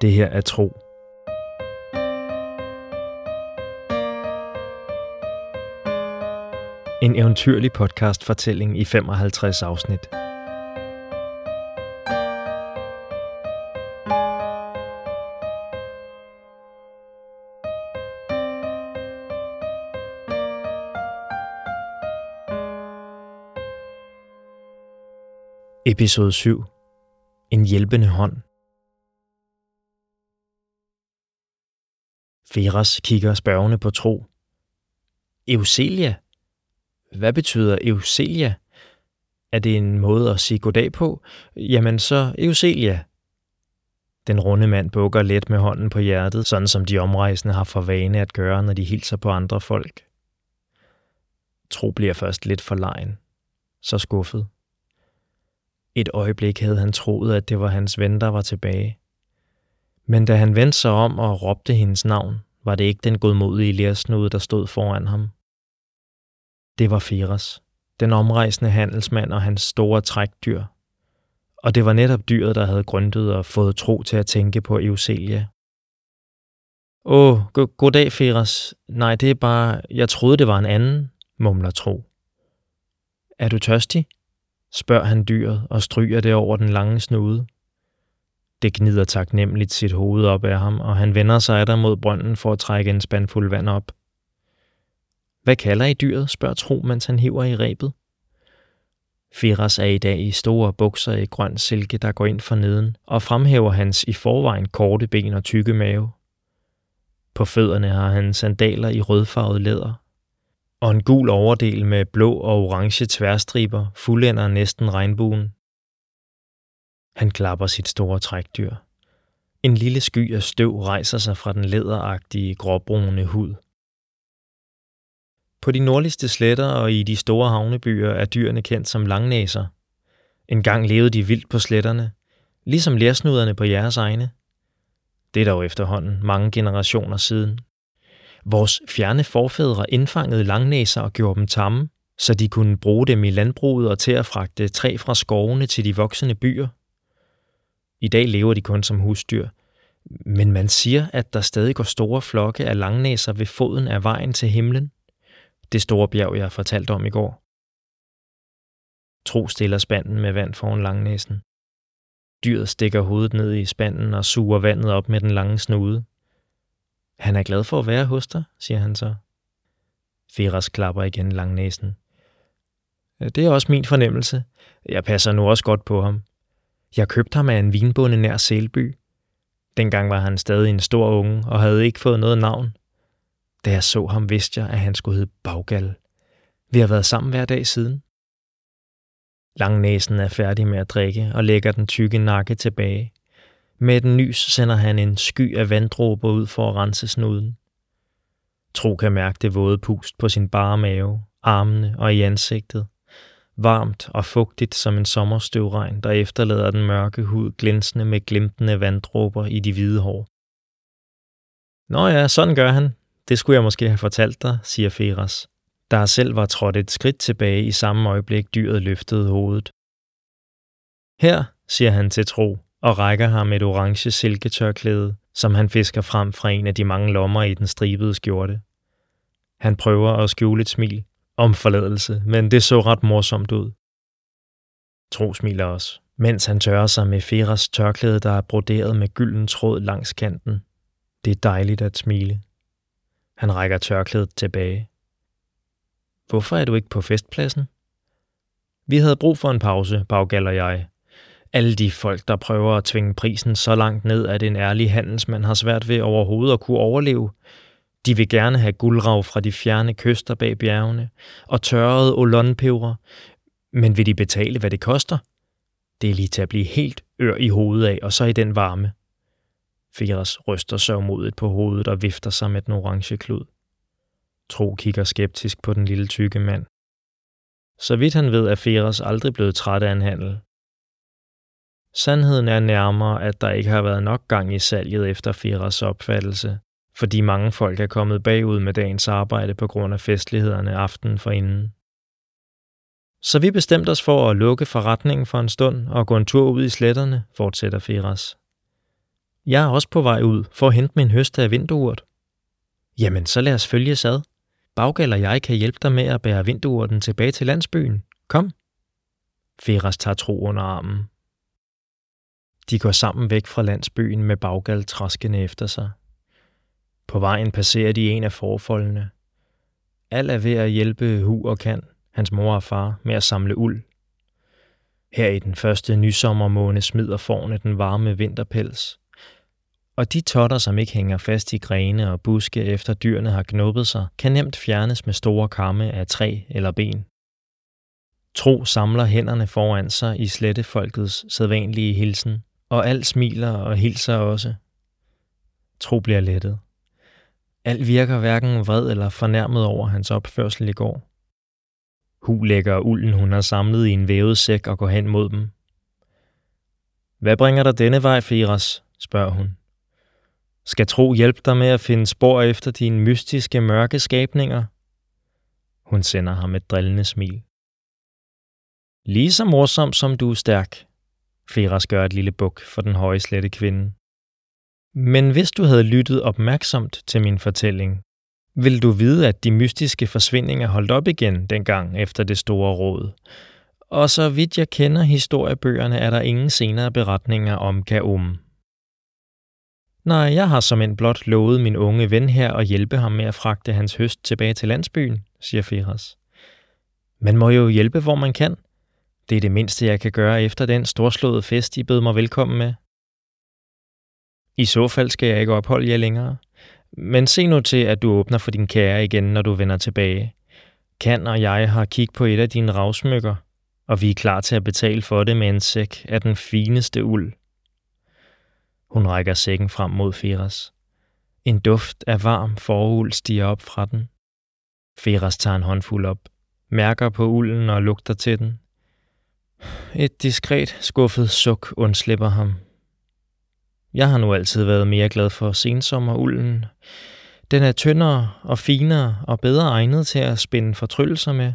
Det her er tro. En eventyrlig podcast-fortælling i 55 afsnit. Episode 7. En hjælpende hånd. Feras kigger spørgende på tro. Euselia? Hvad betyder Euselia? Er det en måde at sige goddag på? Jamen så Euselia. Den runde mand bukker let med hånden på hjertet, sådan som de omrejsende har for vane at gøre, når de hilser på andre folk. Tro bliver først lidt for lejen, så skuffet. Et øjeblik havde han troet, at det var hans ven, der var tilbage. Men da han vendte sig om og råbte hendes navn, var det ikke den godmodige lærsnude, der stod foran ham. Det var Firas, den omrejsende handelsmand og hans store trækdyr. Og det var netop dyret, der havde grøntet og fået tro til at tænke på Euselia. Åh, go- goddag, Firas. Nej, det er bare, jeg troede, det var en anden, mumler Tro. Er du tørstig? spørger han dyret og stryger det over den lange snude. Det gnider taknemmeligt sit hoved op af ham, og han vender sig der mod brønden for at trække en spand fuld vand op. Hvad kalder I dyret, spørger Tro, mens han hiver i rebet. Firas er i dag i store bukser i grøn silke, der går ind for neden, og fremhæver hans i forvejen korte ben og tykke mave. På fødderne har han sandaler i rødfarvet læder, og en gul overdel med blå og orange tværstriber fuldender næsten regnbuen. Han klapper sit store trækdyr. En lille sky af støv rejser sig fra den læderagtige gråbrune hud. På de nordligste sletter og i de store havnebyer er dyrene kendt som langnæser. En gang levede de vildt på sletterne, ligesom lærsnuderne på jeres egne. Det er dog efterhånden mange generationer siden. Vores fjerne forfædre indfangede langnæser og gjorde dem tamme, så de kunne bruge dem i landbruget og til at fragte træ fra skovene til de voksende byer. I dag lever de kun som husdyr, men man siger, at der stadig går store flokke af langnæser ved foden af vejen til himlen. Det store bjerg, jeg fortalte om i går. Tro stiller spanden med vand foran langnæsen. Dyret stikker hovedet ned i spanden og suger vandet op med den lange snude. Han er glad for at være hos dig, siger han så. Feras klapper igen langnæsen. Det er også min fornemmelse. Jeg passer nu også godt på ham. Jeg købte ham af en vinbonde nær Selby. Dengang var han stadig en stor unge og havde ikke fået noget navn. Da jeg så ham, vidste jeg, at han skulle hedde Baggal. Vi har været sammen hver dag siden. Langnæsen er færdig med at drikke og lægger den tykke nakke tilbage. Med et nys sender han en sky af vanddråber ud for at rense snuden. Tro kan mærke det våde pust på sin bare mave, armene og i ansigtet. Varmt og fugtigt som en sommerstøvregn, der efterlader den mørke hud glinsende med glimtende vanddråber i de hvide hår. Nå ja, sådan gør han. Det skulle jeg måske have fortalt dig, siger Feras, der selv var trådt et skridt tilbage i samme øjeblik dyret løftede hovedet. Her, siger han til Tro, og rækker ham et orange silketørklæde, som han fisker frem fra en af de mange lommer i den stribede skjorte. Han prøver at skjule et smil om forladelse, men det så ret morsomt ud. Tro smiler også, mens han tørrer sig med Feras tørklæde, der er broderet med gylden tråd langs kanten. Det er dejligt at smile. Han rækker tørklædet tilbage. Hvorfor er du ikke på festpladsen? Vi havde brug for en pause, Baggal og jeg, alle de folk, der prøver at tvinge prisen så langt ned, at en ærlig handelsmand har svært ved overhovedet at kunne overleve. De vil gerne have guldrav fra de fjerne kyster bag bjergene og tørrede olonpeber, men vil de betale, hvad det koster? Det er lige til at blive helt ør i hovedet af, og så i den varme. Firas ryster sørgmodigt på hovedet og vifter sig med den orange klud. Tro kigger skeptisk på den lille tykke mand. Så vidt han ved, er Feras aldrig blevet træt af en handel. Sandheden er nærmere, at der ikke har været nok gang i salget efter Firas opfattelse, fordi mange folk er kommet bagud med dagens arbejde på grund af festlighederne aftenen forinden. Så vi bestemte os for at lukke forretningen for en stund og gå en tur ud i sletterne, fortsætter Firas. Jeg er også på vej ud for at hente min høste af vinduurt. Jamen, så lad os følge ad. Baggal og jeg kan hjælpe dig med at bære vinduurten tilbage til landsbyen. Kom. Feras tager tro under armen. De går sammen væk fra landsbyen med Baggal traskende efter sig. På vejen passerer de en af forfoldene. Al er ved at hjælpe Hu og Kan, hans mor og far, med at samle uld. Her i den første nysommermåne smider forne den varme vinterpels. Og de totter, som ikke hænger fast i grene og buske efter dyrene har knuppet sig, kan nemt fjernes med store kamme af træ eller ben. Tro samler hænderne foran sig i slettefolkets sædvanlige hilsen, og alt smiler og hilser også. Tro bliver lettet. Alt virker hverken vred eller fornærmet over hans opførsel i går. Hu lægger ulden, hun har samlet i en vævet sæk og går hen mod dem. Hvad bringer dig denne vej, Firas? spørger hun. Skal tro hjælpe dig med at finde spor efter dine mystiske mørke skabninger? Hun sender ham et drillende smil. Lige så morsom som du er stærk, Firas gør et lille buk for den høje slette kvinde. Men hvis du havde lyttet opmærksomt til min fortælling, vil du vide, at de mystiske forsvindinger holdt op igen dengang efter det store råd. Og så vidt jeg kender historiebøgerne, er der ingen senere beretninger om Kaum. Nej, jeg har som en blot lovet min unge ven her at hjælpe ham med at fragte hans høst tilbage til landsbyen, siger Firas. Man må jo hjælpe, hvor man kan. Det er det mindste, jeg kan gøre efter den storslåede fest, I bød mig velkommen med. I så fald skal jeg ikke opholde jer længere. Men se nu til, at du åbner for din kære igen, når du vender tilbage. Kan og jeg har kigget på et af dine ravsmykker, og vi er klar til at betale for det med en sæk af den fineste uld. Hun rækker sækken frem mod Feras. En duft af varm foruld stiger op fra den. Feras tager en håndfuld op, mærker på ulden og lugter til den. Et diskret, skuffet suk undslipper ham, jeg har nu altid været mere glad for sensommerulden. Den er tyndere og finere og bedre egnet til at spænde fortryllelser med.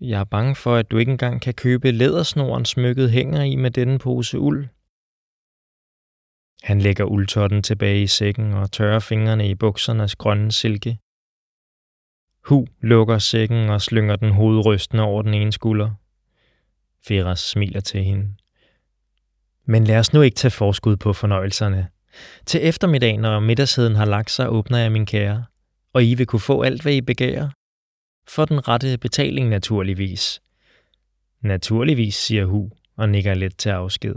Jeg er bange for, at du ikke engang kan købe lædersnoren smykket hænger i med denne pose uld. Han lægger uldtotten tilbage i sækken og tørrer fingrene i buksernes grønne silke. Hu lukker sækken og slynger den hovedrystende over den ene skulder. Feras smiler til hende. Men lad os nu ikke tage forskud på fornøjelserne. Til eftermiddag, når middagsheden har lagt sig, åbner jeg min kære, og I vil kunne få alt, hvad I begærer. For den rette betaling naturligvis. Naturligvis, siger Hu og nikker let til afsked.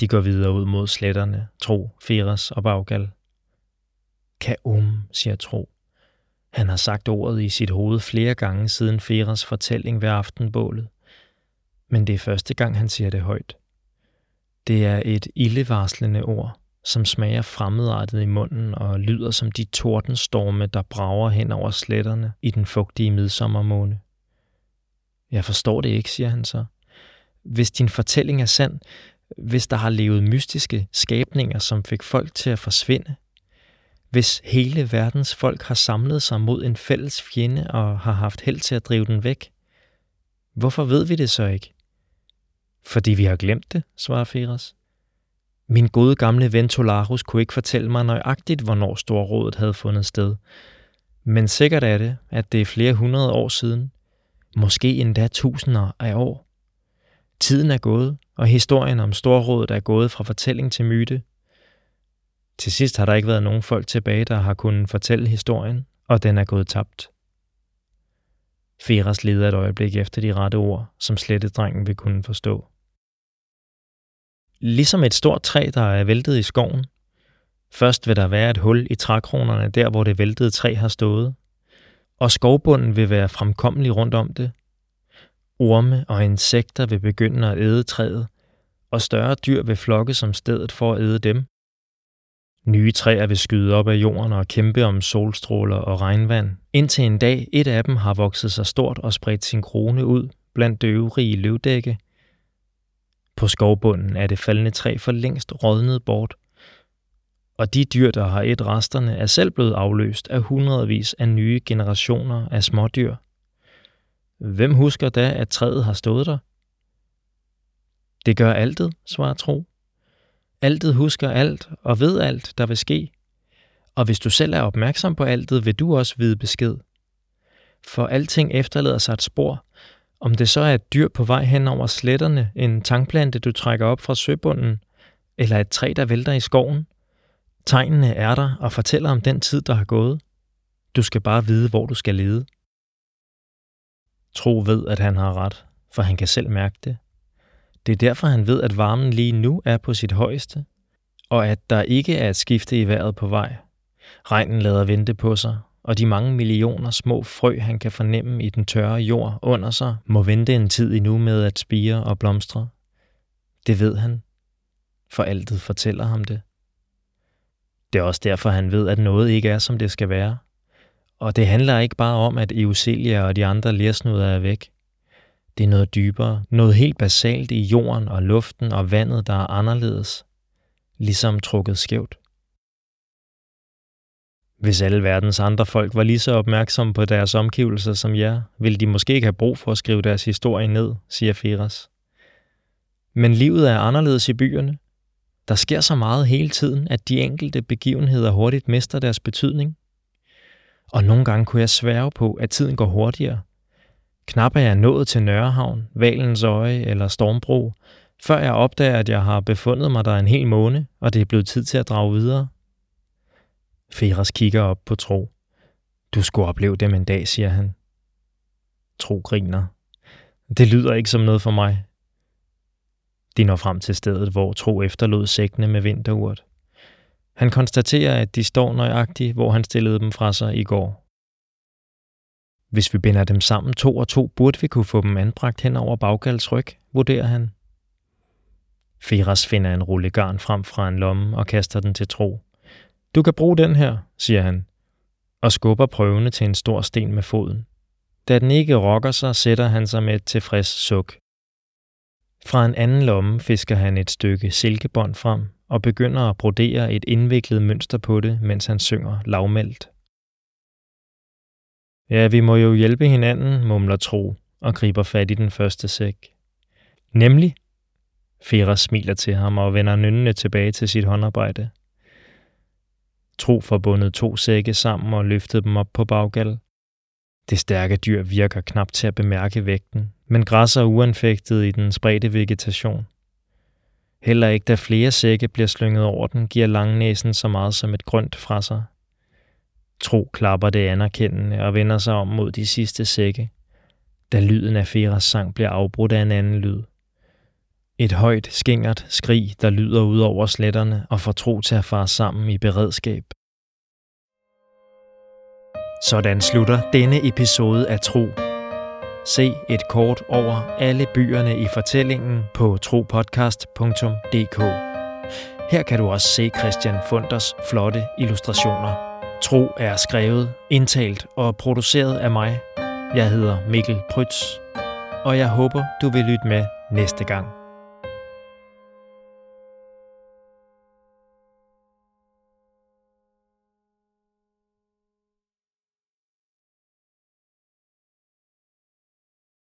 De går videre ud mod sletterne, Tro, Feras og Baggal. Kaum, siger Tro. Han har sagt ordet i sit hoved flere gange siden Feras fortælling ved aftenbålet. Men det er første gang, han siger det højt. Det er et ildevarslende ord, som smager fremmedartet i munden og lyder som de tordenstorme, der brager hen over sletterne i den fugtige midsommermåne. Jeg forstår det ikke, siger han så. Hvis din fortælling er sand, hvis der har levet mystiske skabninger, som fik folk til at forsvinde, hvis hele verdens folk har samlet sig mod en fælles fjende og har haft held til at drive den væk, hvorfor ved vi det så ikke? Fordi vi har glemt det, svarer Feras. Min gode gamle ven Tolarus kunne ikke fortælle mig nøjagtigt, hvornår Storrådet havde fundet sted. Men sikkert er det, at det er flere hundrede år siden. Måske endda tusinder af år. Tiden er gået, og historien om Storrådet er gået fra fortælling til myte. Til sidst har der ikke været nogen folk tilbage, der har kunnet fortælle historien, og den er gået tabt. Feras leder et øjeblik efter de rette ord, som drengen vil kunne forstå. Ligesom et stort træ, der er væltet i skoven. Først vil der være et hul i trækronerne, der hvor det væltede træ har stået. Og skovbunden vil være fremkommelig rundt om det. Orme og insekter vil begynde at æde træet, og større dyr vil flokke som stedet for at æde dem. Nye træer vil skyde op af jorden og kæmpe om solstråler og regnvand, indtil en dag et af dem har vokset sig stort og spredt sin krone ud blandt det øvrige løvdække, på skovbunden er det faldende træ for længst rådnet bort, og de dyr, der har et resterne, er selv blevet afløst af hundredvis af nye generationer af smådyr. Hvem husker da, at træet har stået der? Det gør altet, svarer Tro. Altet husker alt og ved alt, der vil ske. Og hvis du selv er opmærksom på altet, vil du også vide besked. For alting efterlader sig et spor. Om det så er et dyr på vej hen over sletterne, en tangplante, du trækker op fra søbunden, eller et træ, der vælter i skoven. Tegnene er der og fortæller om den tid, der har gået. Du skal bare vide, hvor du skal lede. Tro ved, at han har ret, for han kan selv mærke det. Det er derfor, han ved, at varmen lige nu er på sit højeste, og at der ikke er et skifte i vejret på vej. Regnen lader vente på sig, og de mange millioner små frø, han kan fornemme i den tørre jord under sig, må vente en tid endnu med at spire og blomstre. Det ved han, for altet fortæller ham det. Det er også derfor, han ved, at noget ikke er, som det skal være. Og det handler ikke bare om, at Euselia og de andre lærsnuder er væk. Det er noget dybere, noget helt basalt i jorden og luften og vandet, der er anderledes, ligesom trukket skævt. Hvis alle verdens andre folk var lige så opmærksomme på deres omgivelser som jer, ville de måske ikke have brug for at skrive deres historie ned, siger Firas. Men livet er anderledes i byerne. Der sker så meget hele tiden, at de enkelte begivenheder hurtigt mister deres betydning. Og nogle gange kunne jeg sværge på, at tiden går hurtigere. Knap er jeg nået til Nørrehavn, Valens Øje eller Stormbro, før jeg opdager, at jeg har befundet mig der en hel måned, og det er blevet tid til at drage videre. Feras kigger op på Tro. Du skulle opleve dem en dag, siger han. Tro griner. Det lyder ikke som noget for mig. De når frem til stedet, hvor Tro efterlod sækkene med vinterurt. Han konstaterer, at de står nøjagtigt, hvor han stillede dem fra sig i går. Hvis vi binder dem sammen to og to, burde vi kunne få dem anbragt hen over Baggals ryg, vurderer han. Firas finder en rulle garn frem fra en lomme og kaster den til Tro. Du kan bruge den her, siger han, og skubber prøvende til en stor sten med foden. Da den ikke rokker sig, sætter han sig med et tilfreds suk. Fra en anden lomme fisker han et stykke silkebånd frem og begynder at brodere et indviklet mønster på det, mens han synger lavmældt. Ja, vi må jo hjælpe hinanden, mumler Tro og griber fat i den første sæk. Nemlig? Fera smiler til ham og vender nynnende tilbage til sit håndarbejde. Tro forbundet to sække sammen og løftede dem op på baggal. Det stærke dyr virker knap til at bemærke vægten, men græsser uanfægtet i den spredte vegetation. Heller ikke da flere sække bliver slynget over den, giver langnæsen så meget som et grønt fra sig. Tro klapper det anerkendende og vender sig om mod de sidste sække, da lyden af Feras sang bliver afbrudt af en anden lyd. Et højt, skingert skrig, der lyder ud over sletterne og får tro til at fare sammen i beredskab. Sådan slutter denne episode af Tro. Se et kort over alle byerne i fortællingen på tropodcast.dk. Her kan du også se Christian Funders flotte illustrationer. Tro er skrevet, indtalt og produceret af mig. Jeg hedder Mikkel Prytz, og jeg håber, du vil lytte med næste gang.